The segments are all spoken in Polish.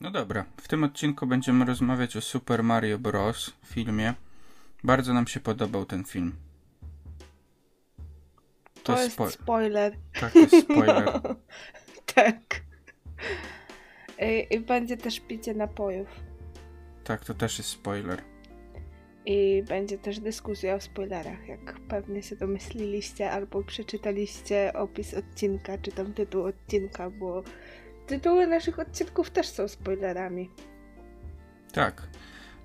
No dobra, w tym odcinku będziemy rozmawiać o Super Mario Bros. filmie. Bardzo nam się podobał ten film. To, jest spo- spoiler. Tak, to jest spoiler. tak. I, I będzie też picie napojów. Tak, to też jest spoiler. I będzie też dyskusja o spoilerach, jak pewnie się domyśliliście albo przeczytaliście opis odcinka, czy tam tytuł odcinka, bo tytuły naszych odcinków też są spoilerami. Tak.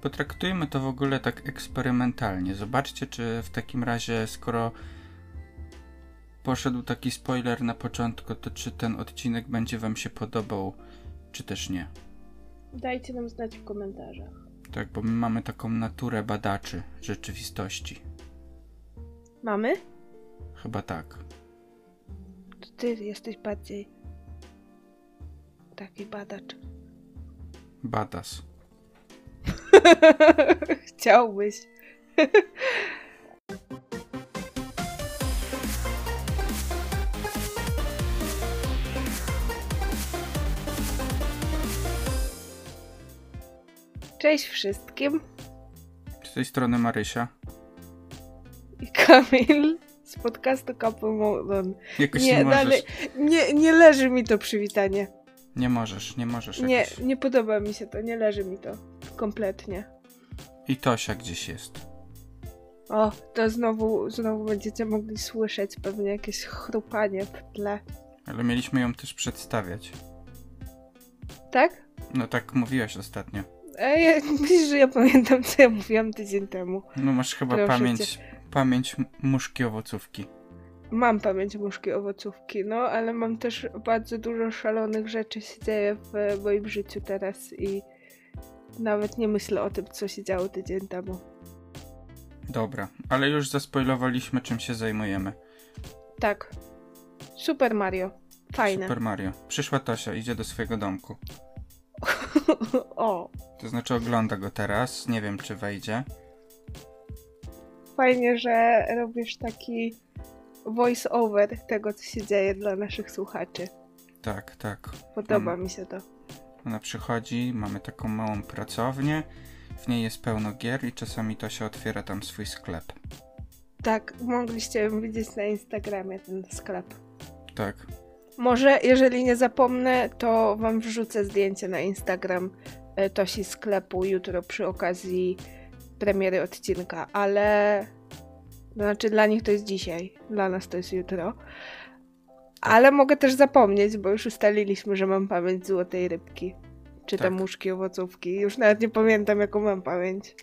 Potraktujmy to w ogóle tak eksperymentalnie. Zobaczcie, czy w takim razie, skoro poszedł taki spoiler na początku, to czy ten odcinek będzie Wam się podobał, czy też nie. Dajcie nam znać w komentarzach. Tak, bo my mamy taką naturę badaczy rzeczywistości. Mamy? Chyba tak. To ty jesteś bardziej taki badacz. Badas. Chciałbyś. Cześć wszystkim. Z tej strony Marysia. I Kamil z podcastu Couple Modon. Jakoś nie, dalej, nie, nie leży mi to przywitanie. Nie możesz, nie możesz Nie, jakoś. nie podoba mi się to, nie leży mi to. Kompletnie. I Tosia gdzieś jest. O, to znowu, znowu będziecie mogli słyszeć pewnie jakieś chrupanie w tle. Ale mieliśmy ją też przedstawiać. Tak? No tak mówiłaś ostatnio. E, ja, myślisz, że ja pamiętam, co ja mówiłam tydzień temu. No masz chyba Proszę pamięć, pamięć m- muszki owocówki. Mam pamięć muszki owocówki, no, ale mam też bardzo dużo szalonych rzeczy się dzieje w moim życiu teraz i nawet nie myślę o tym, co się działo tydzień temu. Dobra, ale już zaspoilowaliśmy czym się zajmujemy. Tak. Super Mario. Fajne. Super Mario. Przyszła Tosia, idzie do swojego domku. o, To znaczy ogląda go teraz. Nie wiem czy wejdzie. fajnie, że robisz taki voice over tego, co się dzieje dla naszych słuchaczy. Tak, tak. Podoba Mm. mi się to. Ona przychodzi, mamy taką małą pracownię. W niej jest pełno gier i czasami Tosia otwiera tam swój sklep. Tak, mogliście widzieć na Instagramie, ten sklep. Tak. Może, jeżeli nie zapomnę, to wam wrzucę zdjęcie na Instagram e, Tosi sklepu jutro przy okazji premiery odcinka, ale to znaczy dla nich to jest dzisiaj, dla nas to jest jutro. Ale mogę też zapomnieć, bo już ustaliliśmy, że mam pamięć złotej rybki. Czy te Tak. muszki owocówki. Już nawet nie pamiętam, jaką mam pamięć.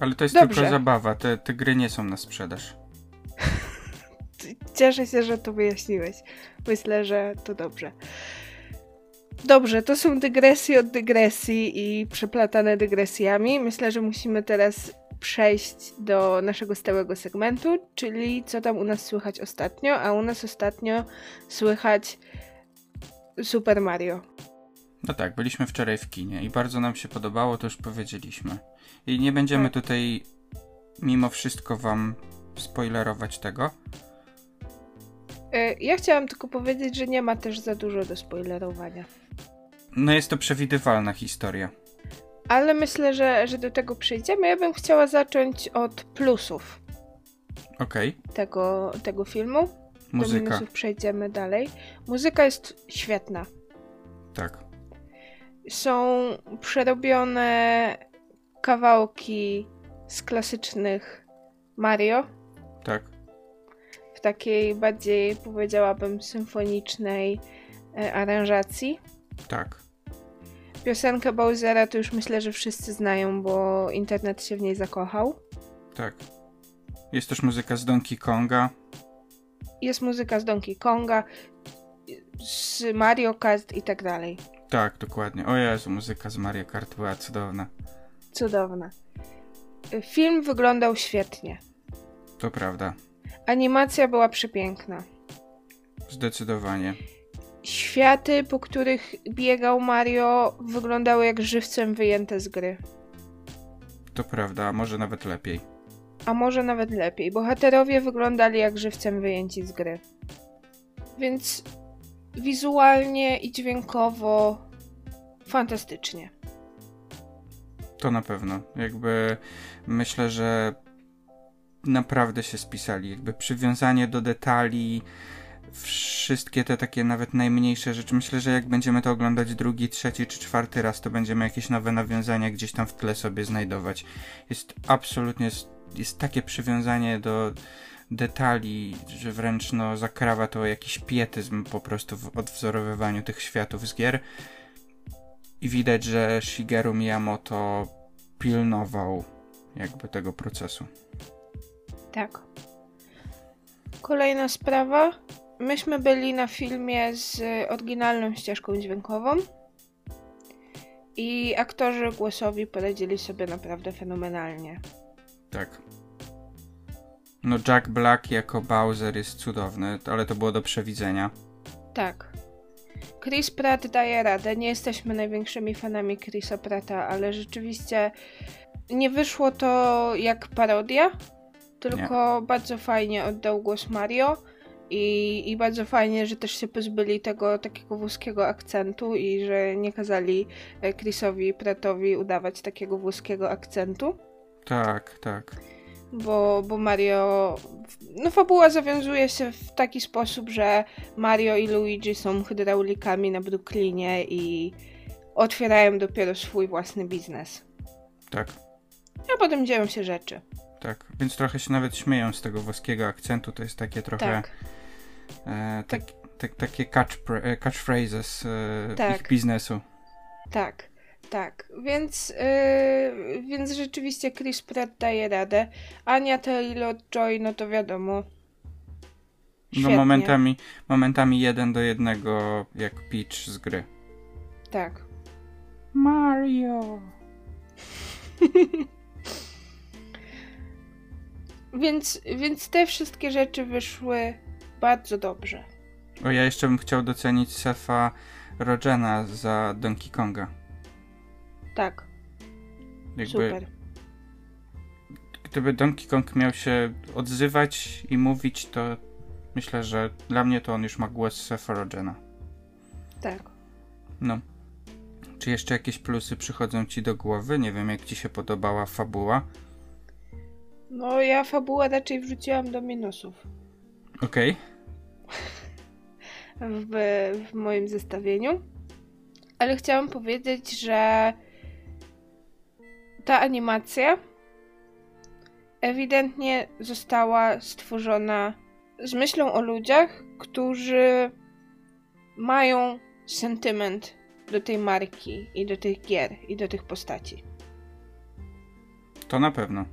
Ale to jest Dobrze. tylko zabawa. Te, te gry nie są na sprzedaż. Cieszę się, że to wyjaśniłeś. Myślę, że to dobrze. Dobrze, to są dygresje od dygresji i przeplatane dygresjami. Myślę, że musimy teraz przejść do naszego stałego segmentu, czyli co tam u nas słychać ostatnio, a u nas ostatnio słychać Super Mario. No tak, byliśmy wczoraj w kinie i bardzo nam się podobało, to już powiedzieliśmy. I nie będziemy Tak. tutaj mimo wszystko wam spoilerować tego. E, Ja chciałam tylko powiedzieć, że nie ma też za dużo do spoilerowania. No jest to przewidywalna historia. Ale myślę, że, że do tego przejdziemy. Ja bym chciała zacząć od plusów. Okej, tego, tego filmu. Do muzyka. minusów przejdziemy dalej. Muzyka jest świetna. Tak, Są przerobione kawałki z klasycznych Mario tak, w takiej bardziej, powiedziałabym, symfonicznej e, aranżacji. tak. Piosenkę Bowsera to już myślę, że wszyscy znają, bo internet się w niej zakochał. Tak. Jest też muzyka z Donkey Konga. Jest muzyka z Donkey Konga, z Mario Kart i tak dalej. Tak, dokładnie. O Jezu, muzyka z Mario Kart była cudowna. Cudowne. Film wyglądał świetnie. To prawda. Animacja była przepiękna. Zdecydowanie. Światy, po których biegał Mario, wyglądały jak żywcem wyjęte z gry. To prawda, a może nawet lepiej. A może nawet lepiej. Bohaterowie wyglądali jak żywcem wyjęci z gry. Więc wizualnie i dźwiękowo fantastycznie. To na pewno. Jakby myślę, że naprawdę się spisali. Jakby przywiązanie do detali, wszystkie te takie nawet najmniejsze rzeczy. Myślę, że jak będziemy to oglądać drugi, trzeci czy czwarty raz, to będziemy jakieś nowe nawiązania gdzieś tam w tle sobie znajdować. Jest absolutnie, jest, jest takie przywiązanie do detali, że wręcz no, zakrawa to jakiś pietyzm po prostu w odwzorowywaniu tych światów z gier. I widać, że Shigeru Miyamoto pilnował jakby tego procesu. Tak. Kolejna sprawa. Myśmy byli na filmie z oryginalną ścieżką dźwiękową. I aktorzy głosowi poradzili sobie naprawdę fenomenalnie. Tak. No Jack Black jako Bowser jest cudowny, ale to było do przewidzenia. Tak. Chris Pratt daje radę. Nie jesteśmy największymi fanami Chrisa Pratta, ale rzeczywiście nie wyszło to jak parodia, tylko nie. bardzo fajnie oddał głos Mario. I, I bardzo fajnie, że też się pozbyli tego takiego włoskiego akcentu i że nie kazali e, Chrisowi Prattowi udawać takiego włoskiego akcentu. Tak, tak bo, bo Mario. No, fabuła zawiązuje się w taki sposób, że Mario i Luigi są hydraulikami na Brooklynie i otwierają dopiero swój własny biznes. Tak. A potem dzieją się rzeczy. Tak, więc trochę się nawet śmieją z tego włoskiego akcentu. To jest takie trochę. Tak. E, tak, tak. takie catch, e, catchphrases e, tak. ich biznesu. Tak. Tak, więc, yy, więc rzeczywiście Chris Pratt daje radę. Ania Taylor-Joy, no to wiadomo. No, Świetnie. No momentami, momentami jeden do jednego jak Peach z gry. Tak. Mario. więc, więc te wszystkie rzeczy wyszły bardzo dobrze. O, ja jeszcze bym chciał docenić Sefa Rogena za Donkey Konga. Tak. Jakby, Super. Gdyby Donkey Kong miał się odzywać i mówić, to myślę, że dla mnie to on już ma głos Sephirothena. Tak. No. Czy jeszcze jakieś plusy przychodzą ci do głowy? Nie wiem, jak ci się podobała fabuła. No, ja fabułę raczej wrzuciłam do minusów. Okej. Okay. W, w moim zestawieniu. Ale chciałam powiedzieć, że ta animacja ewidentnie została stworzona z myślą o ludziach, którzy mają sentyment do tej marki i do tych gier i do tych postaci. To na pewno.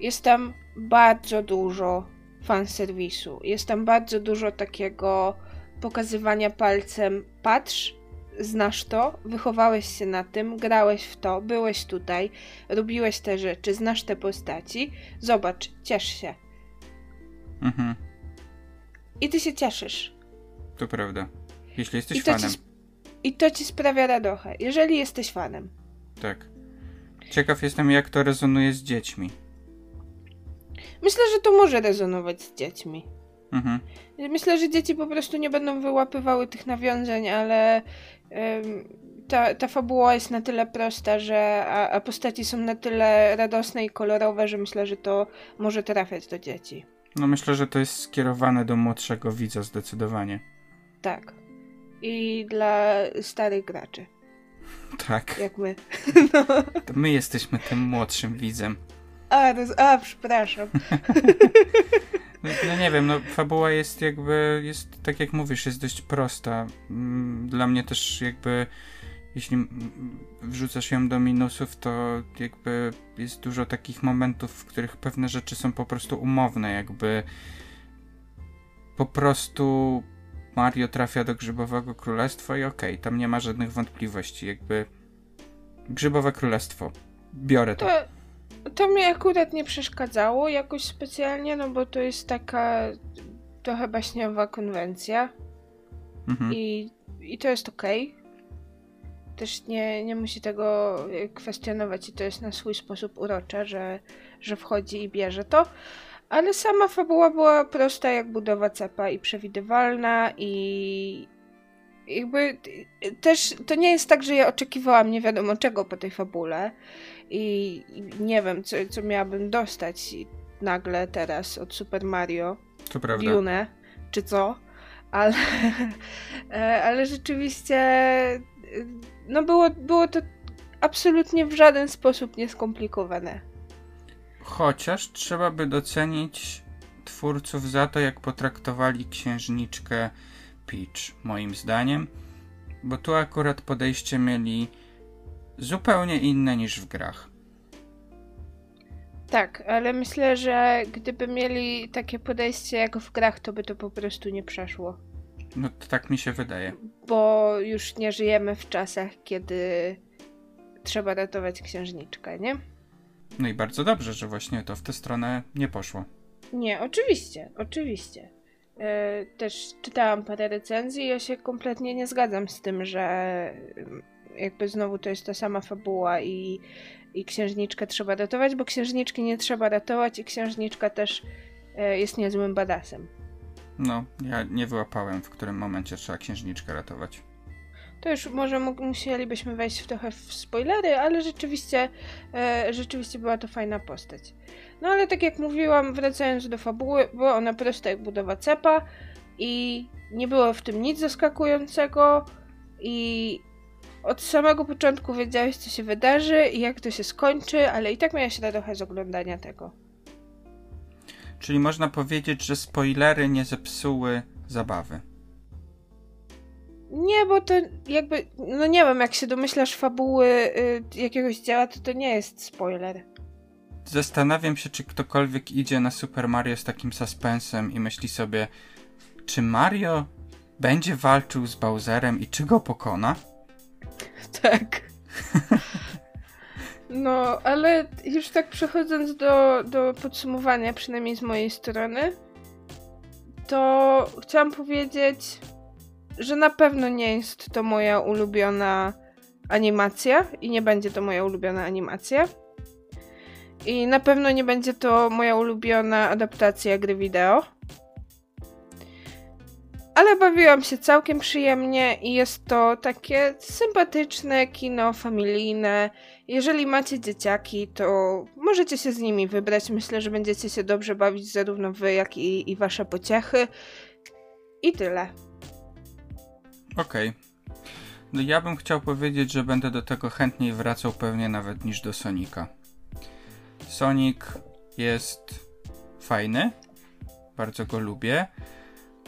Jest tam bardzo dużo fanserwisu. Jest tam bardzo dużo takiego pokazywania palcem. Patrz, znasz to, wychowałeś się na tym, grałeś w to, byłeś tutaj, robiłeś te rzeczy, znasz te postaci, zobacz, ciesz się. Mhm. I ty się cieszysz. To prawda. Jeśli jesteś I fanem. Ci, I to ci sprawia radochę, jeżeli jesteś fanem. Tak. Ciekaw jestem, jak to rezonuje z dziećmi. Myślę, że to może rezonować z dziećmi. Mhm. Myślę, że dzieci po prostu nie będą wyłapywały tych nawiązań, ale ta, ta fabuła jest na tyle prosta, że a, a postaci są na tyle radosne i kolorowe, że myślę, że to może trafiać do dzieci. No myślę, że to jest skierowane do młodszego widza zdecydowanie. Tak. I dla starych graczy. Tak. Jak my. No. To my jesteśmy tym młodszym widzem. A, to jest, a przepraszam. No, no, nie wiem, no fabuła jest jakby, jest tak jak mówisz, jest dość prosta. Mm, dla mnie też jakby, jeśli wrzucasz ją do minusów, to jakby jest dużo takich momentów, w których pewne rzeczy są po prostu umowne, jakby po prostu Mario trafia do Grzybowego Królestwa i okej, okay, tam nie ma żadnych wątpliwości, jakby Grzybowe Królestwo. Biorę to. to to mi akurat nie przeszkadzało jakoś specjalnie, no bo to jest taka trochę baśniowa konwencja. Mhm. I, I to jest okej. Okay. Też nie, nie musi tego kwestionować i to jest na swój sposób urocze, że, że wchodzi i bierze to. Ale sama fabuła była prosta jak budowa cepa i przewidywalna i, jakby też to nie jest tak, że ja oczekiwałam nie wiadomo czego po tej fabule i, i nie wiem, co, co miałabym dostać nagle teraz od Super Mario. To prawda. Dune, czy co, ale, e, ale rzeczywiście no było, było to absolutnie w żaden sposób nieskomplikowane. Chociaż trzeba by docenić twórców za to, jak potraktowali księżniczkę Peach, moim zdaniem, bo tu akurat podejście mieli zupełnie inne niż w grach. Tak, ale myślę, że gdyby mieli takie podejście jak w grach, to by to po prostu nie przeszło. No to tak mi się wydaje. Bo już nie żyjemy w czasach, kiedy trzeba ratować księżniczkę, nie? No i bardzo dobrze, że właśnie to w tę stronę nie poszło. Nie, oczywiście, oczywiście. Yy, też czytałam parę recenzji i ja się kompletnie nie zgadzam z tym, że jakby znowu to jest ta sama fabuła i, i księżniczkę trzeba ratować, bo księżniczki nie trzeba ratować i księżniczka też yy, jest niezłym badasem. No, ja nie wyłapałem, w którym momencie trzeba księżniczkę ratować. To już może musielibyśmy wejść w trochę w spoilery, ale rzeczywiście, e, rzeczywiście była to fajna postać. No ale tak jak mówiłam, wracając do fabuły, była ona prosta jak budowa cepa i nie było w tym nic zaskakującego i od samego początku wiedziałeś, co się wydarzy i jak to się skończy, ale i tak miałeś trochę z oglądania tego. Czyli można powiedzieć, że spoilery nie zepsuły zabawy. Nie, bo to jakby, no nie wiem, jak się domyślasz fabuły y, jakiegoś dzieła, to to nie jest spoiler. Zastanawiam się, czy ktokolwiek idzie na Super Mario z takim suspensem i myśli sobie, czy Mario będzie walczył z Bowserem i czy go pokona? Tak. No, ale już tak przechodząc do, do podsumowania, przynajmniej z mojej strony, to chciałam powiedzieć, że na pewno nie jest to moja ulubiona animacja i nie będzie to moja ulubiona animacja. I na pewno nie będzie to moja ulubiona adaptacja gry wideo. Ale bawiłam się całkiem przyjemnie i jest to takie sympatyczne kino familijne. Jeżeli macie dzieciaki, to możecie się z nimi wybrać. Myślę, że będziecie się dobrze bawić zarówno wy, jak i, i wasze pociechy. I tyle. Okej. Okay. No ja bym chciał powiedzieć, że będę do tego chętniej wracał pewnie nawet niż do Sonika. Sonic jest fajny, bardzo go lubię.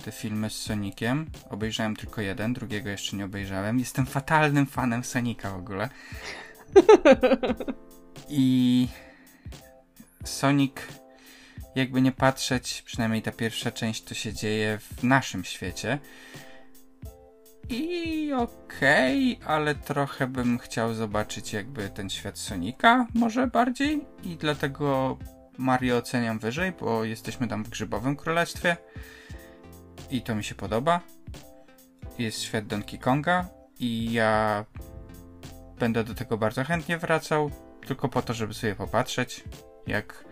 Te filmy z Sonikiem. Obejrzałem tylko jeden, drugiego jeszcze nie obejrzałem. Jestem fatalnym fanem Sonika w ogóle. I Sonic, jakby nie patrzeć, przynajmniej ta pierwsza część to się dzieje w naszym świecie. I okej, okay, ale trochę bym chciał zobaczyć jakby ten świat Sonika może bardziej i dlatego Mario oceniam wyżej, bo jesteśmy tam w Grzybowym Królestwie i to mi się podoba. Jest świat Donkey Konga i ja będę do tego bardzo chętnie wracał, tylko po to, żeby sobie popatrzeć, jak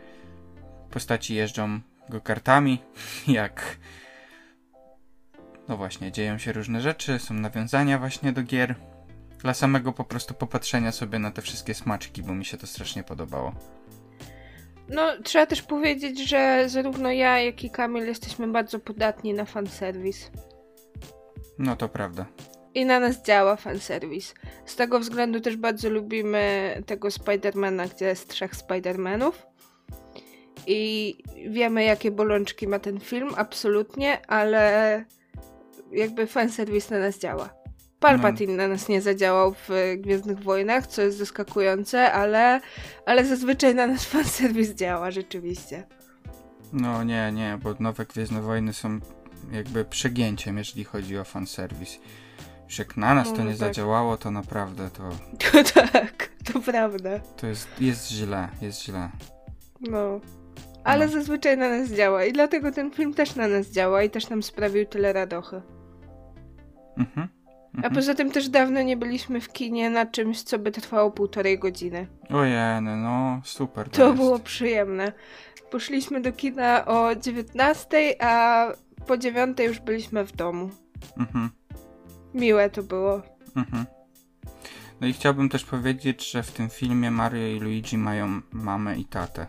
postaci jeżdżą go kartami, jak no właśnie, dzieją się różne rzeczy, są nawiązania właśnie do gier. Dla samego po prostu popatrzenia sobie na te wszystkie smaczki, bo mi się to strasznie podobało. No, trzeba też powiedzieć, że zarówno ja, jak i Kamil jesteśmy bardzo podatni na fanserwis. No to prawda. I na nas działa fanserwis. Z tego względu też bardzo lubimy tego Spidermana, gdzie jest trzech Spidermanów. I wiemy, jakie bolączki ma ten film, absolutnie, ale jakby fanserwis na nas działa. Palpatine no. na nas nie zadziałał w Gwiezdnych Wojnach, co jest zaskakujące, ale, ale zazwyczaj na nas fanserwis działa, rzeczywiście. No nie, nie, bo nowe Gwiezdne Wojny są jakby przegięciem, jeżeli chodzi o fanserwis. Już jak na nas no, to nie tak. zadziałało, to naprawdę to... to tak, to prawda. To jest, jest źle, jest źle. No. Ale no. zazwyczaj na nas działa i dlatego ten film też na nas działa i też nam sprawił tyle radochy. Mhm. A poza tym też dawno nie byliśmy w kinie na czymś, co by trwało półtorej godziny. Ojej, no super. To, to było przyjemne. Poszliśmy do kina o 19, a po 9 już byliśmy w domu. Mhm. Miłe to było. Mhm. No i chciałbym też powiedzieć, że w tym filmie Mario i Luigi mają mamę i tatę.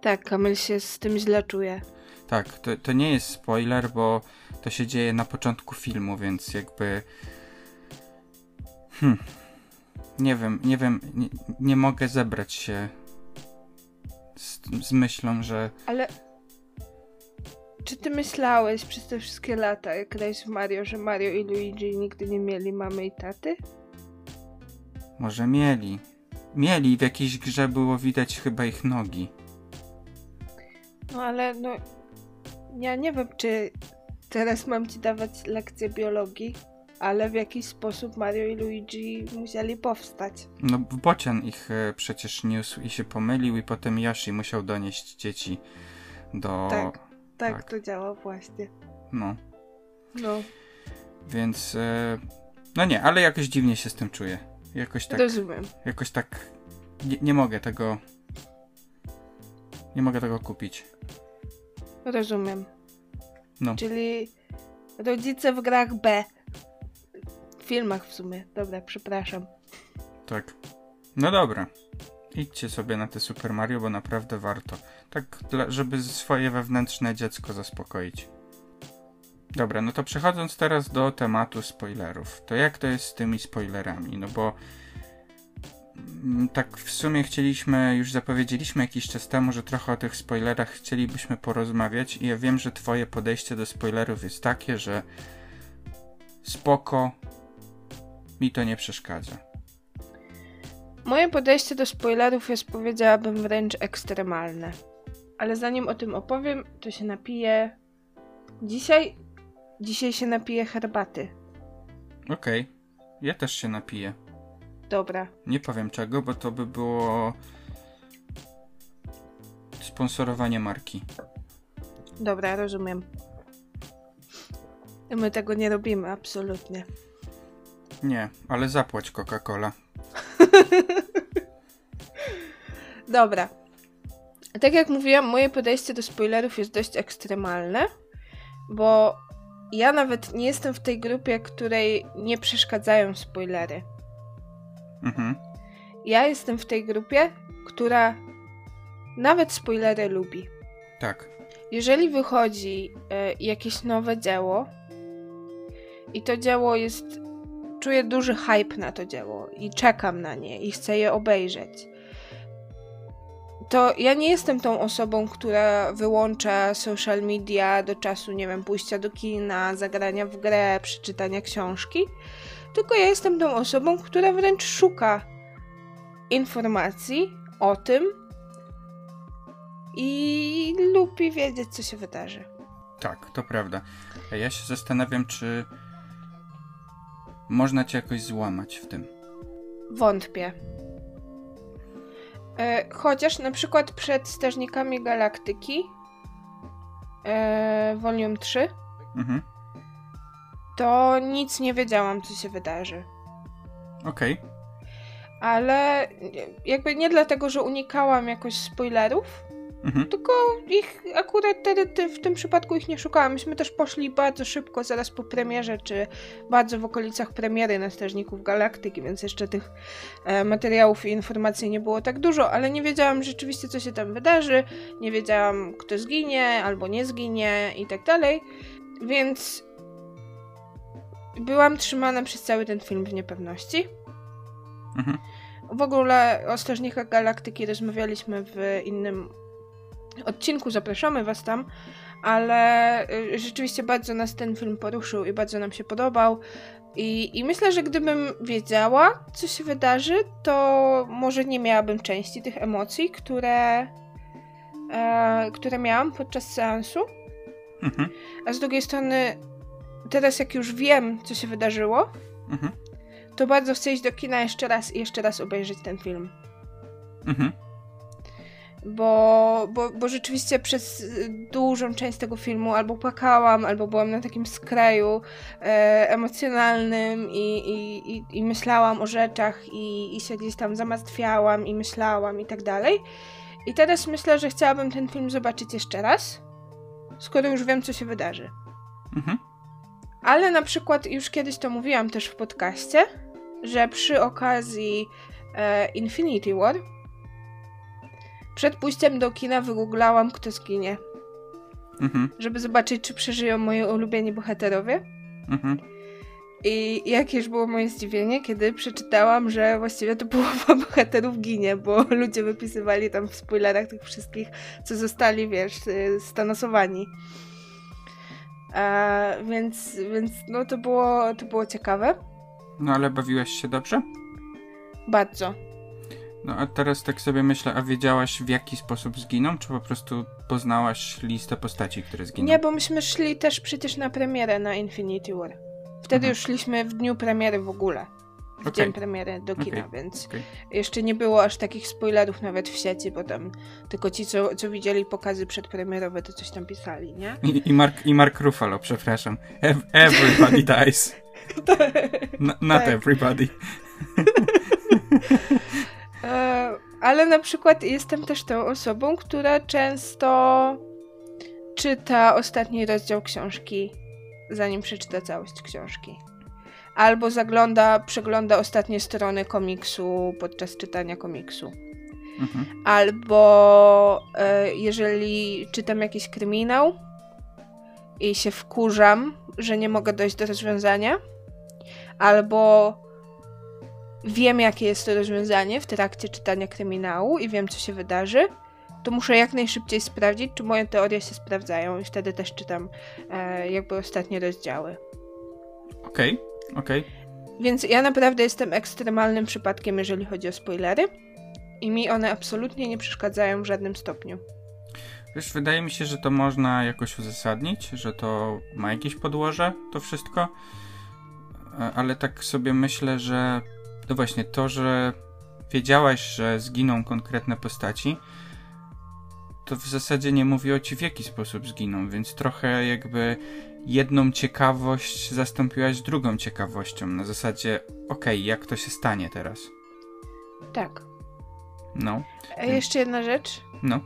Tak, Kamil się z tym źle czuje. Tak, to, to nie jest spoiler, bo to się dzieje na początku filmu, więc jakby. Hmm. Nie wiem, nie wiem, nie, nie mogę zebrać się z, z myślą, że. Ale. Czy ty myślałeś przez te wszystkie lata, jak grałeś w Mario, że Mario i Luigi nigdy nie mieli mamy i taty? Może mieli. Mieli, w jakiejś grze było widać chyba ich nogi. No ale no. Ja nie wiem, czy teraz mam ci dawać lekcję biologii, ale w jakiś sposób Mario i Luigi musieli powstać. No, Bocian ich e, przecież niósł i się pomylił, i potem Yoshi musiał donieść dzieci do. Tak, tak, tak. to działa właśnie. No. No. Więc. E, no nie, ale jakoś dziwnie się z tym czuję. Jakoś tak. Rozumiem. Jakoś tak. Nie, nie mogę tego. Nie mogę tego kupić. Rozumiem. No. Czyli rodzice w grach B. W filmach w sumie. Dobra, przepraszam. Tak. No dobra. Idźcie sobie na te Super Mario, bo naprawdę warto. Tak, żeby swoje wewnętrzne dziecko zaspokoić. Dobra, no to przechodząc teraz do tematu spoilerów. To jak to jest z tymi spoilerami? No bo tak w sumie chcieliśmy, już zapowiedzieliśmy jakiś czas temu, że trochę o tych spoilerach chcielibyśmy porozmawiać i ja wiem, że twoje podejście do spoilerów jest takie, że spoko, mi to nie przeszkadza. Moje podejście do spoilerów jest, powiedziałabym, wręcz ekstremalne. Ale zanim o tym opowiem, to się napiję. Dzisiaj. Dzisiaj się napiję herbaty. Okej. Okay. Ja też się napiję. Dobra. Nie powiem czego, bo to by było sponsorowanie marki. Dobra, rozumiem. My tego nie robimy, absolutnie. Nie, ale zapłać Coca-Cola. Dobra. Tak jak mówiłam, moje podejście do spoilerów jest dość ekstremalne, bo ja nawet nie jestem w tej grupie, której nie przeszkadzają spoilery. Mhm. Ja jestem w tej grupie, która nawet spoilery lubi. Tak. Jeżeli wychodzi e, jakieś nowe dzieło i to dzieło jest. Czuję duży hype na to dzieło i czekam na nie i chcę je obejrzeć. To ja nie jestem tą osobą, która wyłącza social media do czasu, nie wiem, pójścia do kina, zagrania w grę, przeczytania książki tylko ja jestem tą osobą, która wręcz szuka informacji o tym i lubi wiedzieć, co się wydarzy. Tak, to prawda. Ja się zastanawiam, czy można cię jakoś złamać w tym. Wątpię. E, chociaż na przykład przed Strażnikami Galaktyki e, Volume 3 mhm to nic nie wiedziałam, co się wydarzy. Okej. Okay. Ale jakby nie dlatego, że unikałam jakoś spoilerów, mhm. tylko ich akurat te, w tym przypadku ich nie szukałam. Myśmy też poszli bardzo szybko, zaraz po premierze, czy bardzo w okolicach premiery na Strażników Galaktyki, więc jeszcze tych e, materiałów i informacji nie było tak dużo, ale nie wiedziałam rzeczywiście, co się tam wydarzy, nie wiedziałam, kto zginie albo nie zginie i tak dalej. Więc byłam trzymana przez cały ten film w niepewności. Mhm. W ogóle o Strażnikach Galaktyki rozmawialiśmy w innym odcinku, zapraszamy was tam, ale y, rzeczywiście bardzo nas ten film poruszył i bardzo nam się podobał. I, I myślę, że gdybym wiedziała, co się wydarzy, to może nie miałabym części tych emocji, które, e, które miałam podczas seansu. Mhm. A z drugiej strony teraz jak już wiem, co się wydarzyło, mhm. to bardzo chcę iść do kina jeszcze raz i jeszcze raz obejrzeć ten film. Mhm. Bo, bo, bo rzeczywiście przez dużą część tego filmu albo płakałam, albo byłam na takim skraju e, emocjonalnym i, i, i, i, myślałam o rzeczach i, i się gdzieś tam zamartwiałam i myślałam i tak dalej. I teraz myślę, że chciałabym ten film zobaczyć jeszcze raz, skoro już wiem, co się wydarzy. Mhm. Ale na przykład już kiedyś to mówiłam też w podcaście, że przy okazji e, Infinity War przed pójściem do kina wygooglałam, kto zginie. Mhm. Żeby zobaczyć, czy przeżyją moi ulubieni bohaterowie. Mhm. I jakież było moje zdziwienie, kiedy przeczytałam, że właściwie to połowa bohaterów ginie, bo ludzie wypisywali tam w spoilerach tych wszystkich, co zostali, wiesz, y, A, więc, więc no to było, to było ciekawe. No ale bawiłaś się dobrze? Bardzo. No a teraz tak sobie myślę, a wiedziałaś w jaki sposób zginą, czy po prostu poznałaś listę postaci, które zginą? Nie, bo myśmy szli też przecież na premierę na Infinity War. Wtedy mhm. już szliśmy w dniu premiery w ogóle. W okay. dzień premiery do kina, okay. więc okay. jeszcze nie było aż takich spoilerów nawet w sieci, bo tam tylko ci, co, co widzieli pokazy przedpremierowe, to coś tam pisali, nie? I, i, Mark, i Mark Ruffalo, przepraszam. Everybody dies. No, not tak. everybody. e, ale na przykład jestem też tą osobą, która często czyta ostatni rozdział książki zanim przeczyta całość książki. Albo zagląda, przegląda ostatnie strony komiksu podczas czytania komiksu. Mhm. Albo e, jeżeli czytam jakiś kryminał i się wkurzam, że nie mogę dojść do rozwiązania, albo wiem, jakie jest to rozwiązanie w trakcie czytania kryminału i wiem, co się wydarzy, to muszę jak najszybciej sprawdzić, czy moje teorie się sprawdzają i wtedy też czytam e, jakby ostatnie rozdziały. Okej, okay, okej. Okay. Więc ja naprawdę jestem ekstremalnym przypadkiem, jeżeli chodzi o spoilery i mi one absolutnie nie przeszkadzają w żadnym stopniu. Wiesz, wydaje mi się, że to można jakoś uzasadnić, że to ma jakieś podłoże, to wszystko, e, ale tak sobie myślę, że no właśnie to, że wiedziałaś, że zginą konkretne postaci, to w zasadzie nie mówiło ci w jaki sposób zginą, więc trochę jakby jedną ciekawość zastąpiłaś drugą ciekawością. Na zasadzie, okej, okay, jak to się stanie teraz? Tak. No. A jeszcze jedna rzecz. No.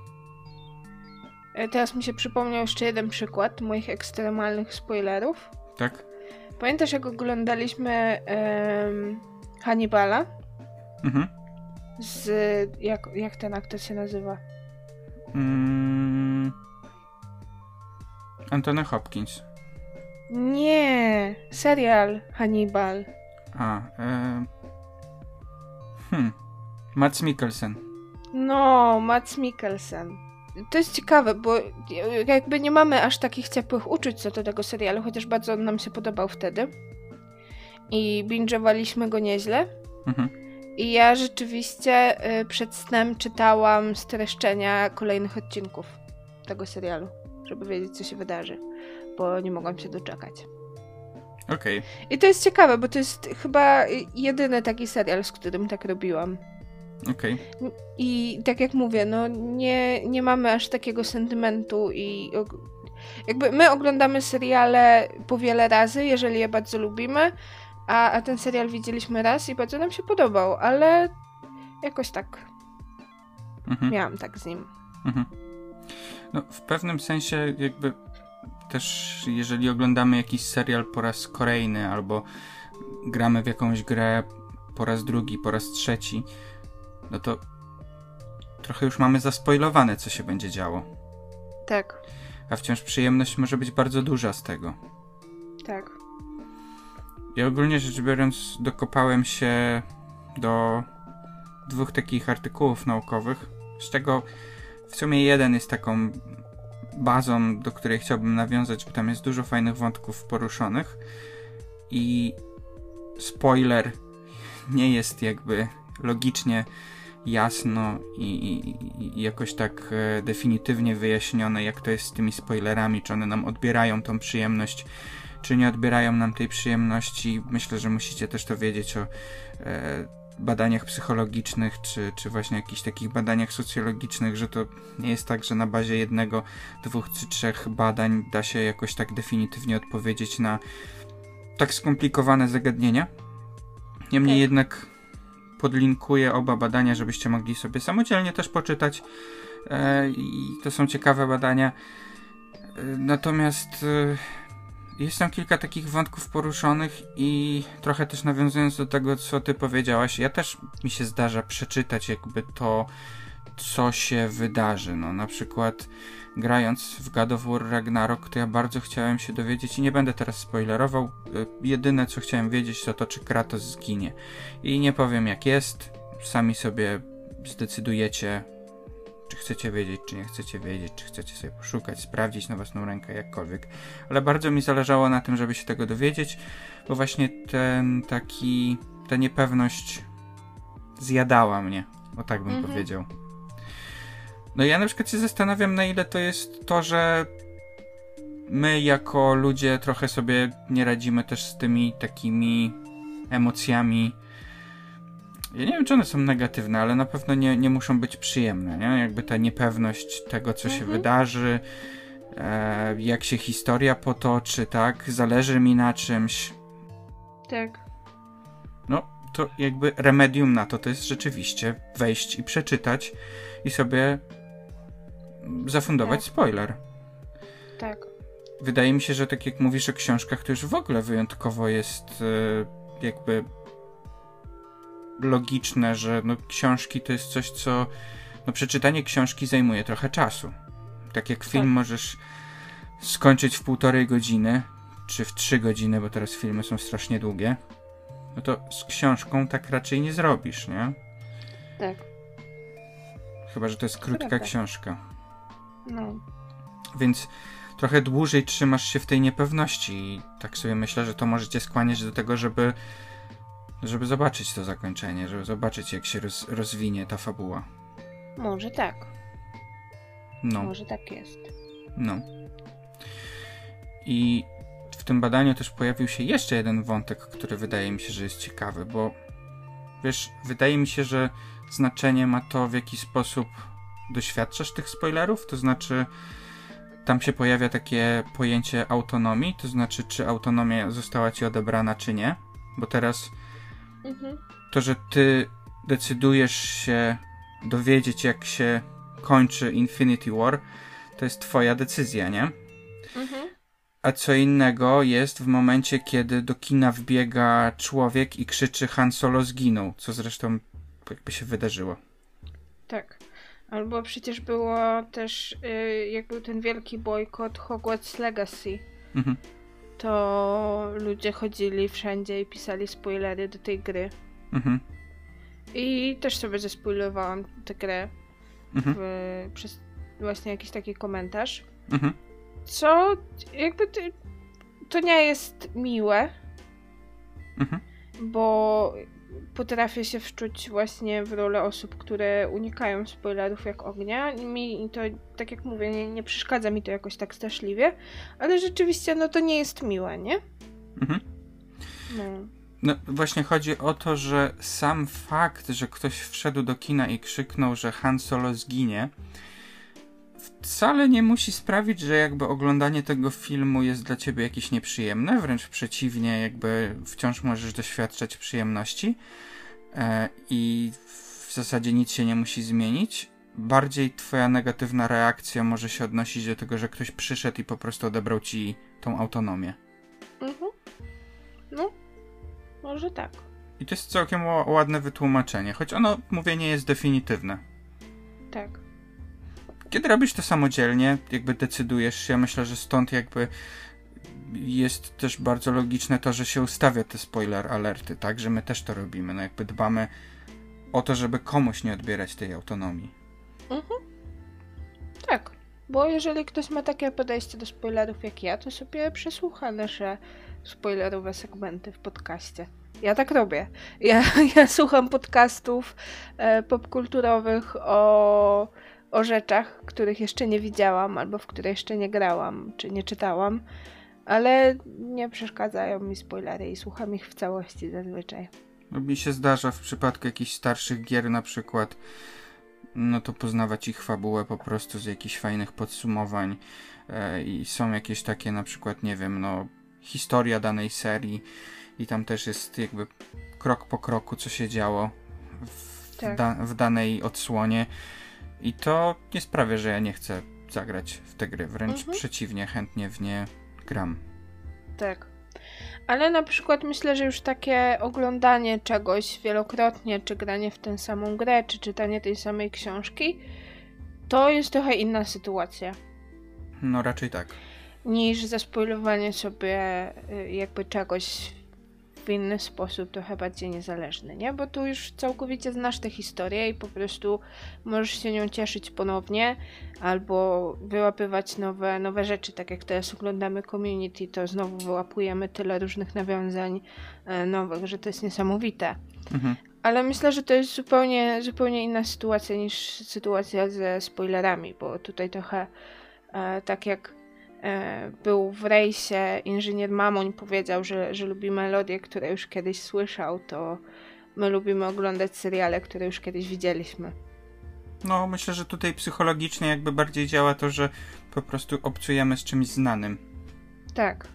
E, teraz mi się przypomniał jeszcze jeden przykład moich ekstremalnych spoilerów. Tak. Pamiętasz, jak oglądaliśmy um, Hannibala? Mhm. Z. Jak, jak ten aktor się nazywa? Mm, Anthony Hopkins. Nie, serial Hannibal. A, e... Hmm. Mats Mikkelsen. No, Mats Mikkelsen. To jest ciekawe, bo jakby nie mamy aż takich ciepłych uczuć co do tego serialu, chociaż bardzo nam się podobał wtedy. I binge'owaliśmy go nieźle. Mhm. I ja rzeczywiście y, przed snem czytałam streszczenia kolejnych odcinków tego serialu, żeby wiedzieć, co się wydarzy, bo nie mogłam się doczekać. Okej. Okay. I to jest ciekawe, bo to jest chyba jedyny taki serial, z którym tak robiłam. Okej. Okay. I tak jak mówię, no nie, nie mamy aż takiego sentymentu i jakby my oglądamy seriale po wiele razy, jeżeli je bardzo lubimy, a, a ten serial widzieliśmy raz i bardzo nam się podobał, ale jakoś tak mhm. miałam tak z nim. Mhm. No, w pewnym sensie jakby też jeżeli oglądamy jakiś serial po raz kolejny albo gramy w jakąś grę po raz drugi, po raz trzeci, no to trochę już mamy zaspoilowane, co się będzie działo. Tak. A wciąż przyjemność może być bardzo duża z tego. Tak. Ja ogólnie rzecz biorąc dokopałem się do dwóch takich artykułów naukowych, z czego w sumie jeden jest taką bazą, do której chciałbym nawiązać, bo tam jest dużo fajnych wątków poruszonych i spoiler nie jest jakby logicznie jasno i, i, jakoś tak e, definitywnie wyjaśnione, jak to jest z tymi spoilerami, czy one nam odbierają tą przyjemność czy nie odbierają nam tej przyjemności. Myślę, że musicie też to wiedzieć o e, badaniach psychologicznych, czy, czy właśnie jakichś takich badaniach socjologicznych, że to nie jest tak, że na bazie jednego, dwóch czy trzech badań da się jakoś tak definitywnie odpowiedzieć na tak skomplikowane zagadnienia. Niemniej tak. jednak podlinkuję oba badania, żebyście mogli sobie samodzielnie też poczytać. E, I to są ciekawe badania. E, natomiast e, jest tam kilka takich wątków poruszonych i trochę też nawiązując do tego, co ty powiedziałaś, ja też mi się zdarza przeczytać jakby to, co się wydarzy. No na przykład grając w God of War Ragnarok, to ja bardzo chciałem się dowiedzieć i nie będę teraz spoilerował. Y, jedyne co chciałem wiedzieć to to, czy Kratos zginie. I nie powiem jak jest, sami sobie zdecydujecie, czy chcecie wiedzieć, czy nie chcecie wiedzieć, czy chcecie sobie poszukać, sprawdzić na własną rękę, jakkolwiek. Ale bardzo mi zależało na tym, żeby się tego dowiedzieć, bo właśnie ten taki, ta niepewność zjadała mnie, o tak bym mhm. powiedział. No ja na przykład się zastanawiam, na ile to jest to, że my jako ludzie trochę sobie nie radzimy też z tymi takimi emocjami. Ja nie wiem, czy one są negatywne, ale na pewno nie, nie muszą być przyjemne, nie? Jakby ta niepewność tego, co mhm. się wydarzy, e, jak się historia potoczy, tak? Zależy mi na czymś. Tak. No, to jakby remedium na to to jest rzeczywiście wejść i przeczytać i sobie zafundować tak. spoiler. Tak. Wydaje mi się, że tak jak mówisz o książkach, to już w ogóle wyjątkowo jest e, jakby logiczne, że no, książki to jest coś, co no, przeczytanie książki zajmuje trochę czasu. Tak jak film tak. możesz skończyć w półtorej godziny, czy w trzy godziny, bo teraz filmy są strasznie długie, no to z książką tak raczej nie zrobisz, nie? Tak. Chyba, że to jest krótka Prawda. książka. No. Więc trochę dłużej trzymasz się w tej niepewności i tak sobie myślę, że to możecie skłaniać do tego, żeby żeby zobaczyć to zakończenie, żeby zobaczyć jak się roz, rozwinie ta fabuła. Może tak. No. Może tak jest. No. I w tym badaniu też pojawił się jeszcze jeden wątek, który wydaje mi się, że jest ciekawy, bo wiesz, wydaje mi się, że znaczenie ma to, w jaki sposób doświadczasz tych spoilerów, to znaczy tam się pojawia takie pojęcie autonomii, to znaczy czy autonomia została ci odebrana, czy nie, bo teraz mhm. to, że ty decydujesz się dowiedzieć, jak się kończy Infinity War, to jest twoja decyzja, nie? Mhm. A co innego jest w momencie, kiedy do kina wbiega człowiek i krzyczy Han Solo zginął, co zresztą jakby się wydarzyło. Tak. Albo przecież było też, yy, jak był ten wielki bojkot Hogwarts Legacy, mhm. To ludzie chodzili wszędzie i pisali spoilery do tej gry. Mhm. I też sobie zespoilowałam tę grę mhm. w, przez właśnie jakiś taki komentarz. Mhm. Co jakby to, to nie jest miłe, mhm. bo potrafię się wczuć właśnie w rolę osób, które unikają spoilerów jak ognia. Mi to, tak jak mówię, nie, nie przeszkadza mi to jakoś tak straszliwie, ale rzeczywiście no to nie jest miłe, nie? Mhm. No. No właśnie chodzi o to, że sam fakt, że ktoś wszedł do kina i krzyknął, że Han Solo zginie, wcale nie musi sprawić, że jakby oglądanie tego filmu jest dla ciebie jakieś nieprzyjemne, wręcz przeciwnie, jakby wciąż możesz doświadczać przyjemności e, i w zasadzie nic się nie musi zmienić. Bardziej twoja negatywna reakcja może się odnosić do tego, że ktoś przyszedł i po prostu odebrał ci tą autonomię. Mhm. No, może tak. I to jest całkiem ładne wytłumaczenie, choć ono, mówię, nie jest definitywne. Tak kiedy robisz to samodzielnie, jakby decydujesz się, myślę, że stąd jakby jest też bardzo logiczne to, że się ustawia te spoiler alerty, tak, że my też to robimy, no jakby dbamy o to, żeby komuś nie odbierać tej autonomii. Mhm. Tak, bo jeżeli ktoś ma takie podejście do spoilerów jak ja, to sobie przesłucha nasze spoilerowe segmenty w podcaście. Ja tak robię. Ja, ja słucham podcastów e, popkulturowych o o rzeczach, których jeszcze nie widziałam, albo w które jeszcze nie grałam, czy nie czytałam, ale nie przeszkadzają mi spoilery i słucham ich w całości zazwyczaj. Mi się zdarza w przypadku jakichś starszych gier na przykład, no to poznawać ich fabułę po prostu z jakichś fajnych podsumowań e, i są jakieś takie na przykład, nie wiem, no historia danej serii i tam też jest jakby krok po kroku, co się działo w, tak. da w danej odsłonie i to nie sprawia, że ja nie chcę zagrać w te gry. Wręcz mhm. przeciwnie, chętnie w nie gram. Tak. Ale na przykład myślę, że już takie oglądanie czegoś wielokrotnie, czy granie w tę samą grę, czy czytanie tej samej książki, to jest trochę inna sytuacja. No raczej tak. Niż zaspoilowanie sobie y, jakby czegoś w inny sposób, trochę bardziej niezależny, nie? Bo tu już całkowicie znasz tę historię i po prostu możesz się nią cieszyć ponownie, albo wyłapywać nowe, nowe rzeczy, tak jak teraz oglądamy Community, to znowu wyłapujemy tyle różnych nawiązań e, nowych, że to jest niesamowite. Mhm. Ale myślę, że to jest zupełnie, zupełnie inna sytuacja niż sytuacja ze spoilerami, bo tutaj trochę e, tak jak był w rejsie inżynier Mamoń powiedział, że, że lubi melodie, które już kiedyś słyszał, to my lubimy oglądać seriale, które już kiedyś widzieliśmy. No, myślę, że tutaj psychologicznie jakby bardziej działa to, że po prostu obcujemy z czymś znanym. Tak,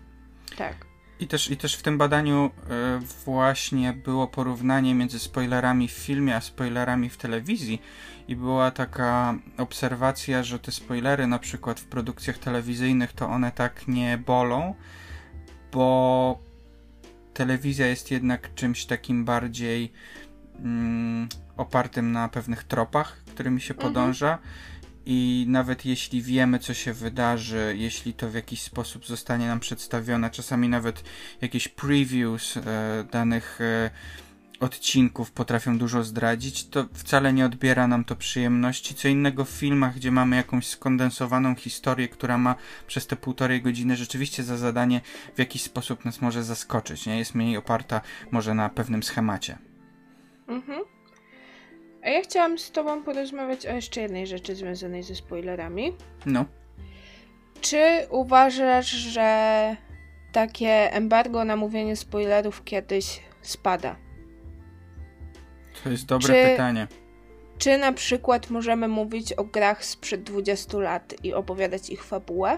tak. I też, I też w tym badaniu y, właśnie było porównanie między spoilerami w filmie a spoilerami w telewizji i była taka obserwacja, że te spoilery na przykład w produkcjach telewizyjnych to one tak nie bolą, bo telewizja jest jednak czymś takim bardziej mm, opartym na pewnych tropach, którymi się mhm. I nawet jeśli wiemy, co się wydarzy, jeśli to w jakiś sposób zostanie nam przedstawione, czasami nawet jakieś previews e, danych e, odcinków potrafią dużo zdradzić, to wcale nie odbiera nam to przyjemności. Co innego w filmach, gdzie mamy jakąś skondensowaną historię, która ma przez te półtorej godziny rzeczywiście za zadanie w jakiś sposób nas może zaskoczyć, nie? Jest mniej oparta może na pewnym schemacie. Mhm. A ja chciałam z tobą porozmawiać o jeszcze jednej rzeczy związanej ze spoilerami. No. Czy uważasz, że takie embargo na mówienie spoilerów kiedyś spada? To jest dobre czy, pytanie. Czy na przykład możemy mówić o grach sprzed 20 lat i opowiadać ich fabułę?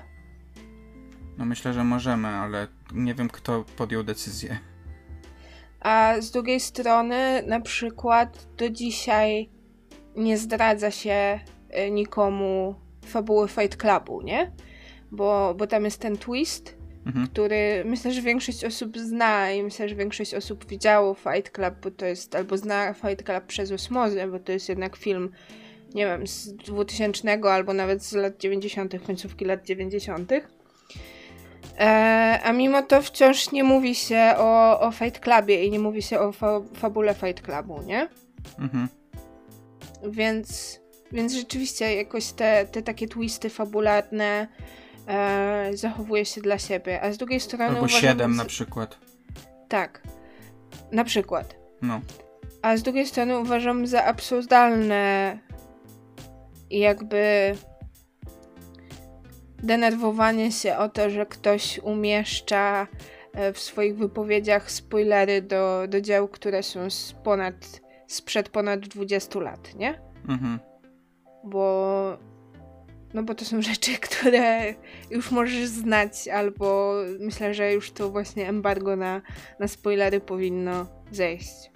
No myślę, że możemy, ale nie wiem kto podjął decyzję. A z drugiej strony, na przykład do dzisiaj nie zdradza się y, nikomu fabuły Fight Clubu, nie? Bo, bo tam jest ten twist, mhm. który myślę, że większość osób zna i myślę, że większość osób widziało Fight Club, bo to jest, albo zna Fight Club przez osmozę, bo to jest jednak film, nie wiem, z 2000 albo nawet z lat 90., końcówki lat 90. E, a mimo to wciąż nie mówi się o, o Fight Clubie i nie mówi się o fa fabule Fight Clubu, nie? Mhm. Więc, więc rzeczywiście jakoś te, te takie twisty fabularne e, zachowuje się dla siebie, a z drugiej strony Albo uważam, 7 na przykład. Tak, na przykład. No. A z drugiej strony uważam za absurdalne jakby denerwowanie się o to, że ktoś umieszcza e, w swoich wypowiedziach spoilery do, do dzieł, które są z ponad, sprzed ponad 20 lat, nie? Mhm. Bo no bo to są rzeczy, które już możesz znać, albo myślę, że już to właśnie embargo na, na spoilery powinno zejść.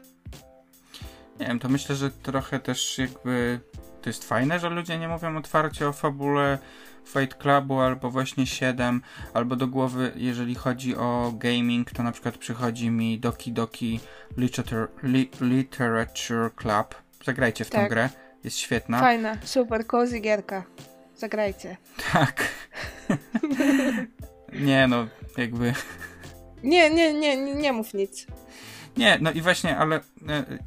Nie wiem, to myślę, że trochę też jakby to jest fajne, że ludzie nie mówią otwarcie o fabule Fight Clubu albo właśnie 7, albo do głowy, jeżeli chodzi o gaming, to na przykład przychodzi mi Doki Doki Literature, Literature Club. Zagrajcie w tak. tę grę, jest świetna. Fajna, super, cozy gierka. Zagrajcie. Tak. nie no, jakby... Nie, nie, nie, nie, nie mów nic. Nie, no i właśnie, ale e,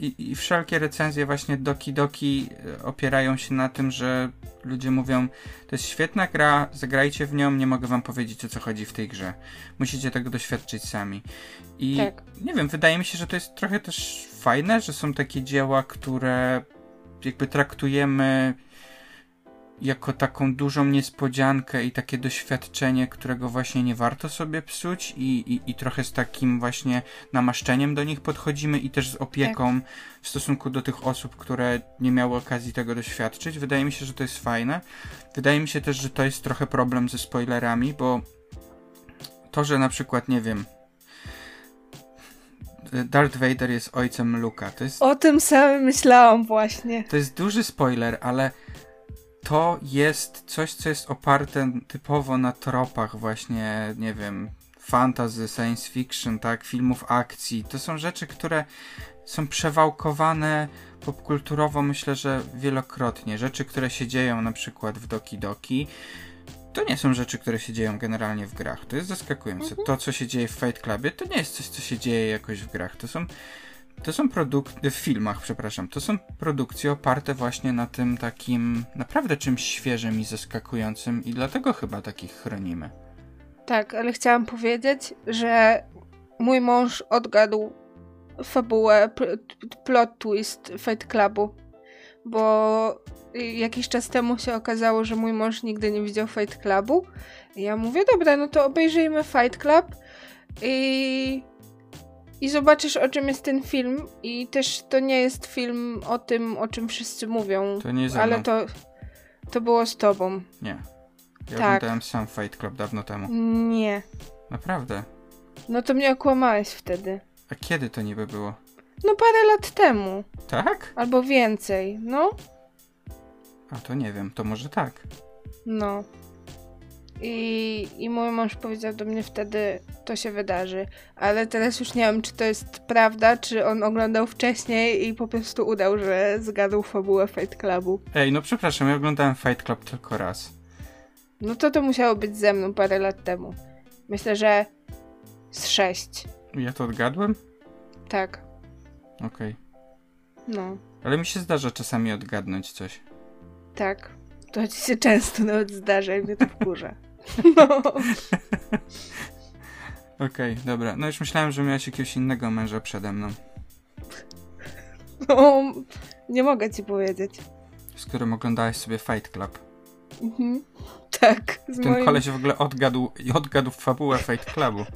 i, i, wszelkie recenzje właśnie Doki Doki e, opierają się na tym, że ludzie mówią, to jest świetna gra, zagrajcie w nią, nie mogę wam powiedzieć o co chodzi w tej grze. Musicie tego doświadczyć sami. I tak. nie wiem, wydaje mi się, że to jest trochę też fajne, że są takie dzieła, które jakby traktujemy jako taką dużą niespodziankę i takie doświadczenie, którego właśnie nie warto sobie psuć i, i, i trochę z takim właśnie namaszczeniem do nich podchodzimy i też z opieką tak. w stosunku do tych osób, które nie miały okazji tego doświadczyć. Wydaje mi się, że to jest fajne. Wydaje mi się też, że to jest trochę problem ze spoilerami, bo to, że na przykład, nie wiem, Darth Vader jest ojcem Luka. To jest, o tym samym myślałam właśnie. To jest duży spoiler, ale to jest coś, co jest oparte typowo na tropach właśnie, nie wiem, fantasy, science fiction, tak, filmów akcji. To są rzeczy, które są przewałkowane popkulturowo, myślę, że wielokrotnie. Rzeczy, które się dzieją na przykład w Doki Doki, to nie są rzeczy, które się dzieją generalnie w grach. To jest zaskakujące. Mhm. To, co się dzieje w Fight Clubie, to nie jest coś, co się dzieje jakoś w grach. To są to są produkty, w filmach, przepraszam, to są produkcje oparte właśnie na tym takim naprawdę czymś świeżym i zaskakującym i dlatego chyba takich chronimy. Tak, ale chciałam powiedzieć, że mój mąż odgadł fabułę, plot twist Fight Clubu, bo jakiś czas temu się okazało, że mój mąż nigdy nie widział Fight Clubu. I ja mówię, dobra, no to obejrzyjmy Fight Club i i zobaczysz, o czym jest ten film. I też to nie jest film o tym, o czym wszyscy mówią. To nie jest Ale to, to było z tobą. Nie. Ja tak. oglądałem sam Fight Club dawno temu. Nie. Naprawdę. No to mnie okłamałeś wtedy. A kiedy to niby było? No parę lat temu. Tak? Albo więcej, no. A to nie wiem, to może tak. No. I, I mój mąż powiedział do mnie wtedy, to się wydarzy. Ale teraz już nie wiem, czy to jest prawda, czy on oglądał wcześniej i po prostu udał, że zgadł fabułę Fight Clubu. Ej, no przepraszam, ja oglądałem Fight Club tylko raz. No to to musiało być ze mną parę lat temu. Myślę, że z sześć. Ja to odgadłem? Tak. Okej. Okay. No. Ale mi się zdarza czasami odgadnąć coś. Tak. To ci się często nawet zdarza i mnie to wkurza. No. Okej, okay, dobra. No już myślałem, że miałeś jakiegoś innego męża przede mną. No, nie mogę ci powiedzieć. Z którym oglądałeś sobie Fight Club. Mhm. Tak. Z Ten moim... koleś w ogóle odgadł, odgadł fabułę Fight Clubu.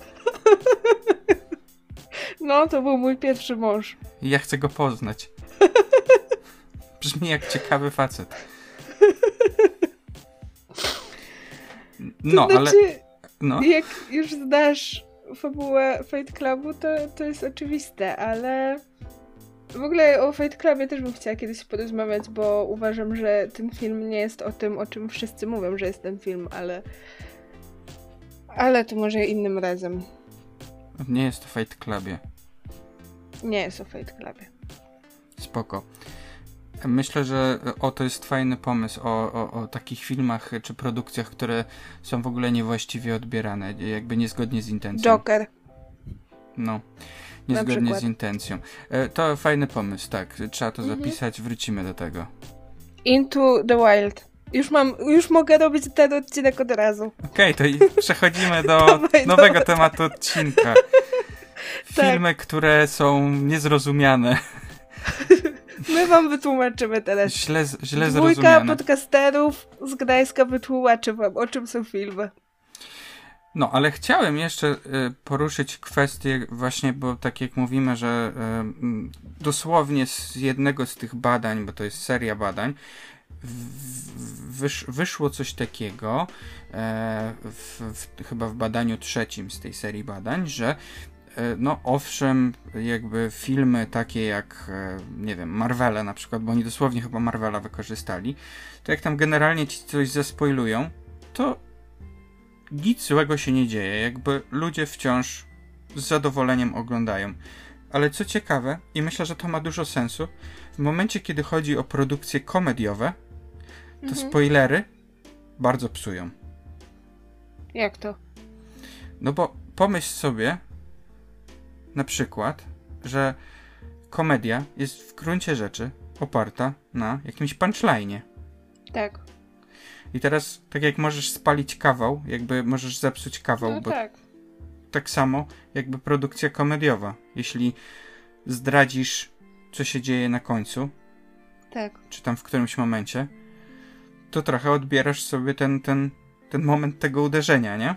No, to był mój pierwszy mąż. I ja chcę go poznać. Brzmi jak ciekawy facet. No, to znaczy, ale. No. Jak już znasz fabułę Fight Clubu, to, to jest oczywiste, ale. W ogóle o Fight Clubie też bym chciała kiedyś porozmawiać, bo uważam, że ten film nie jest o tym, o czym wszyscy mówią, że jest ten film, ale. Ale to może innym razem. Nie jest o Fight Clubie. Nie jest o Fight Clubie. Spoko. Myślę, że o to jest fajny pomysł o, o, o, takich filmach czy produkcjach, które są w ogóle niewłaściwie odbierane, jakby niezgodnie z intencją. Joker. No, niezgodnie z intencją. E, to fajny pomysł, tak. Trzeba to mhm. zapisać, wrócimy do tego. Into the Wild. Już mam, już mogę robić ten odcinek od razu. Okej, okay, to przechodzimy do nowego tematu odcinka. Tak. Filmy, tak. które są niezrozumiane. My wam wytłumaczymy teraz. Źle, źle Dwójka zrozumiane. podcasterów z Gdańska wytłumaczy wam, o czym są filmy. No, ale chciałem jeszcze y, poruszyć kwestię właśnie, bo tak jak mówimy, że y, dosłownie z jednego z tych badań, bo to jest seria badań, wysz, wyszło coś takiego, e, w, w, chyba w badaniu trzecim z tej serii badań, że no owszem, jakby filmy takie jak, e, nie wiem, Marvele na przykład, bo oni dosłownie chyba Marvela wykorzystali, to jak tam generalnie ci coś zespoilują, to nic złego się nie dzieje, jakby ludzie wciąż z zadowoleniem oglądają. Ale co ciekawe, i myślę, że to ma dużo sensu, w momencie, kiedy chodzi o produkcje komediowe, to mhm. spoilery bardzo psują. Jak to? No bo pomyśl sobie, na przykład, że komedia jest w gruncie rzeczy oparta na jakimś punchline. Tak. I teraz, tak jak możesz spalić kawał, jakby możesz zepsuć kawał, no bo tak. tak samo jakby produkcja komediowa. Jeśli zdradzisz, co się dzieje na końcu, tak. czy tam w którymś momencie, to trochę odbierasz sobie ten, ten, ten moment tego uderzenia, nie?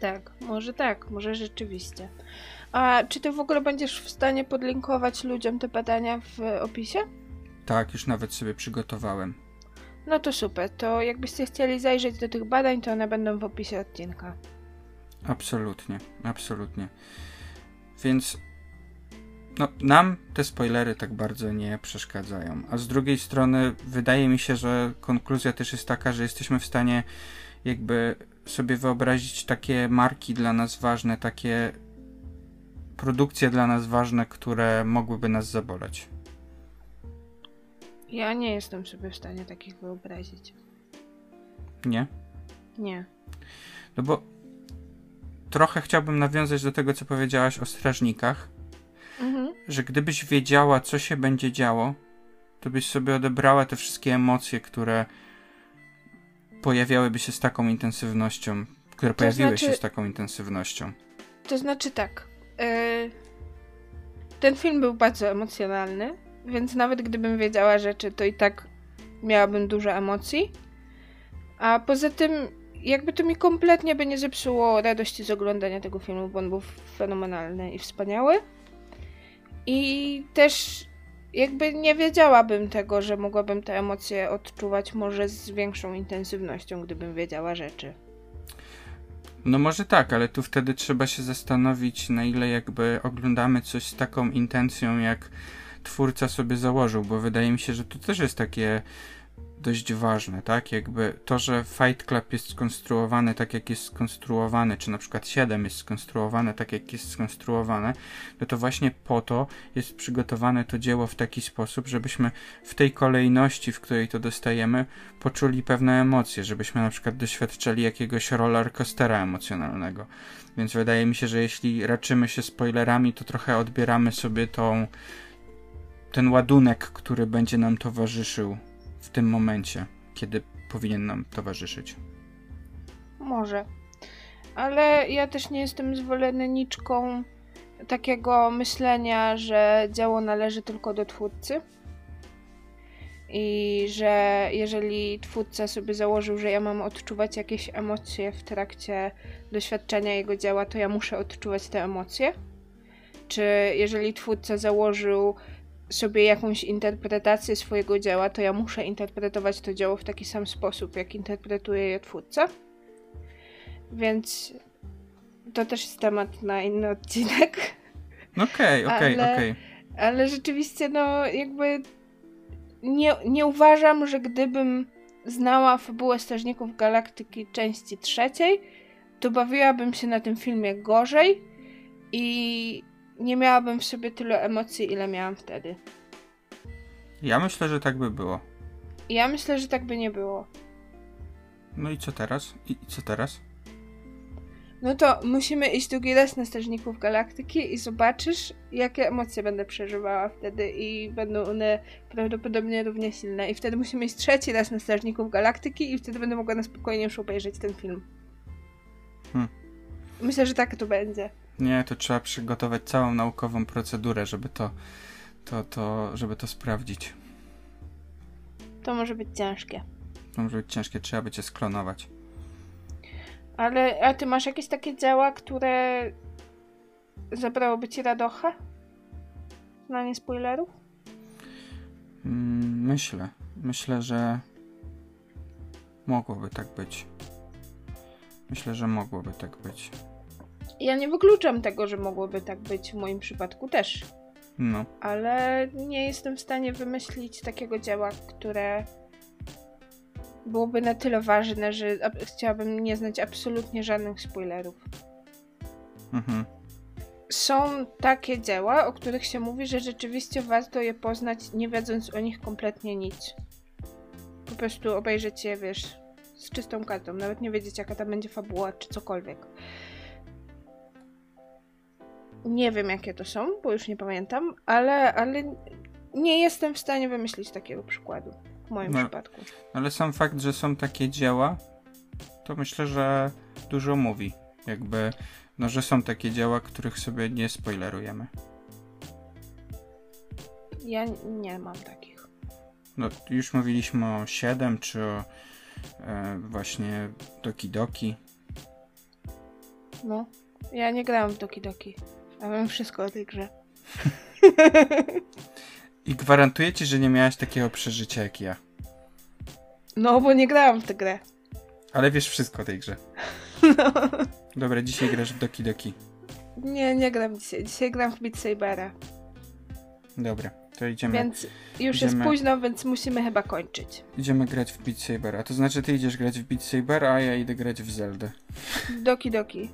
Tak, może tak, może rzeczywiście. A czy ty w ogóle będziesz w stanie podlinkować ludziom te badania w opisie? Tak, już nawet sobie przygotowałem. No to super. To jakbyście chcieli zajrzeć do tych badań, to one będą w opisie odcinka. Absolutnie, absolutnie. Więc no, nam te spoilery tak bardzo nie przeszkadzają. A z drugiej strony wydaje mi się, że konkluzja też jest taka, że jesteśmy w stanie jakby sobie wyobrazić takie marki dla nas ważne, takie produkcje dla nas ważne, które mogłyby nas zaboleć? Ja nie jestem sobie w stanie takich wyobrazić. Nie? Nie. No bo trochę chciałbym nawiązać do tego, co powiedziałaś o strażnikach, Mhm. że gdybyś wiedziała, co się będzie działo, to byś sobie odebrała te wszystkie emocje, które pojawiałyby się z taką intensywnością, które pojawiły znaczy- się z taką intensywnością. To znaczy tak. Y, ten film był bardzo emocjonalny, więc nawet gdybym wiedziała rzeczy, to i tak miałabym dużo emocji. A poza tym, jakby to mi kompletnie by nie zepsuło radości z oglądania tego filmu, bo on był fenomenalny i wspaniały. I też jakby nie wiedziałabym tego, że mogłabym te emocje odczuwać może z większą intensywnością, gdybym wiedziała rzeczy. No może tak, ale tu wtedy trzeba się zastanowić, na ile jakby oglądamy coś z taką intencją, jak twórca sobie założył, bo wydaje mi się, że to też jest takie dość ważne, tak? Jakby to, że Fight Club jest skonstruowany tak, jak jest skonstruowany, czy na przykład 7 jest skonstruowane tak, jak jest skonstruowane, no to właśnie po to jest przygotowane to dzieło w taki sposób, żebyśmy w tej kolejności, w której to dostajemy, poczuli pewne emocje, żebyśmy na przykład doświadczali jakiegoś roller coastera emocjonalnego. Więc wydaje mi się, że jeśli raczymy się spoilerami, to trochę odbieramy sobie tą ten ładunek, który będzie nam towarzyszył w tym momencie, kiedy powinien nam towarzyszyć. Może. Ale ja też nie jestem zwolenniczką takiego myślenia, że dzieło należy tylko do twórcy. I że jeżeli twórca sobie założył, że ja mam odczuwać jakieś emocje w trakcie doświadczenia jego dzieła, to ja muszę odczuwać te emocje. Czy jeżeli twórca założył sobie jakąś interpretację swojego dzieła, to ja muszę interpretować to dzieło w taki sam sposób, jak interpretuje je twórca. Więc to też jest temat na inny odcinek. Okej, okej, okej. Ale rzeczywiście, no jakby nie, nie uważam, że gdybym znała fabułę Strażników Galaktyki części trzeciej, to bawiłabym się na tym filmie gorzej i nie miałabym w sobie tyle emocji, ile miałam wtedy. Ja myślę, że tak by było. Ja myślę, że tak by nie było. No i co teraz? I, i co teraz? No to musimy iść drugi raz na Strażników Galaktyki i zobaczysz, jakie emocje będę przeżywała wtedy i będą one prawdopodobnie równie silne. I wtedy musimy iść trzeci raz na Strażników Galaktyki i wtedy będę mogła na spokojnie już obejrzeć ten film. Hmm. Myślę, że tak to będzie. Nie, to trzeba przygotować całą naukową procedurę, żeby to, to, to, żeby to sprawdzić. To może być ciężkie. To może być ciężkie, trzeba by cię sklonować. Ale, a ty masz jakieś takie dzieła, które zabrałoby ci radochę? Znanie spoilerów? Mm, myślę. Myślę, że mogłoby tak być. Myślę, że mogłoby tak być. Ja nie wykluczam tego, że mogłoby tak być w moim przypadku też. No. ale nie jestem w stanie wymyślić takiego dzieła, które byłoby na tyle ważne, że ab- chciałabym nie znać absolutnie żadnych spoilerów. Mhm. Są takie dzieła, o których się mówi, że rzeczywiście warto je poznać, nie wiedząc o nich kompletnie nic. Po prostu obejrzeć je, wiesz, z czystą kartą, nawet nie wiedzieć, jaka tam będzie fabuła, czy cokolwiek. Nie wiem, jakie to są, bo już nie pamiętam, ale, ale nie jestem w stanie wymyślić takiego przykładu w moim No. przypadku. Ale sam fakt, że są takie dzieła, to myślę, że dużo mówi. Jakby, no, że są takie dzieła, których sobie nie spoilerujemy. Ja nie mam takich. No, już mówiliśmy o 7 czy o e, właśnie Doki Doki. No, ja nie grałam w Doki Doki. Ja wiem wszystko o tej grze. I gwarantuję ci, że nie miałaś takiego przeżycia jak ja. No, bo nie grałam w tę grę. Ale wiesz wszystko o tej grze. Dobra, dzisiaj grasz w Doki Doki. Nie, nie gram dzisiaj. Dzisiaj gram w Beat Sabera. Dobra. To idziemy, Więc już jest idziemy- późno, więc musimy chyba kończyć. idziemy grać w Beat Saber. A to znaczy ty idziesz grać w Beat Saber, a ja idę grać w Zeldę. Doki doki.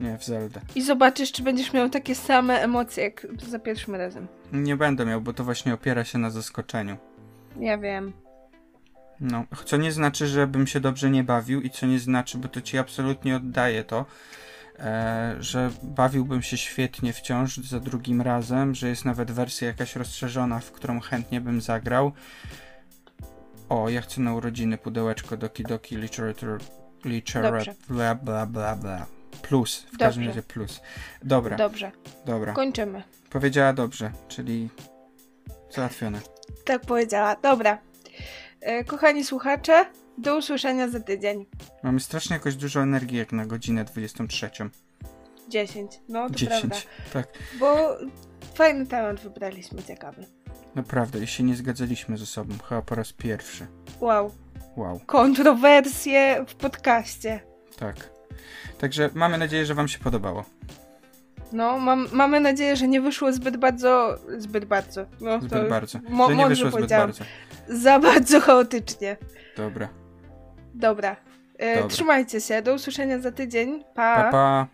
Nie, w Zeldę. I zobaczysz, czy będziesz miał takie same emocje jak za pierwszym razem. Nie będę miał, bo to właśnie opiera się na zaskoczeniu. Ja wiem. No, co nie znaczy, że bym się dobrze nie bawił i co nie znaczy, bo to ci absolutnie oddaję to, e, że bawiłbym się świetnie wciąż za drugim razem, że jest nawet wersja jakaś rozszerzona, w którą chętnie bym zagrał. O, ja chcę na urodziny pudełeczko Doki Doki Literature Literature bla bla bla bla. Plus, w każdym Dobrze. razie plus. Dobra, Dobrze. dobra. Kończymy. Powiedziała dobrze, czyli załatwione. Tak powiedziała. Dobra. E, kochani słuchacze, do usłyszenia za tydzień. Mamy strasznie jakoś dużo energii jak na godzinę 23. 10. No, to 10. prawda. Tak, Bo fajny temat wybraliśmy, ciekawy. naprawdę. I się nie zgadzaliśmy ze sobą. Chyba po raz pierwszy. Wow. Wow, Kontrowersje w podcaście. tak. Także mamy nadzieję, że Wam się podobało. No, mam, mamy nadzieję, że nie wyszło zbyt bardzo. Zbyt bardzo. No, Zbyt bardzo. Mo- że nie wyszło zbyt bardzo. Za bardzo chaotycznie. Dobra. Dobra. E, Dobra. Trzymajcie się. Do usłyszenia za tydzień. Pa, pa.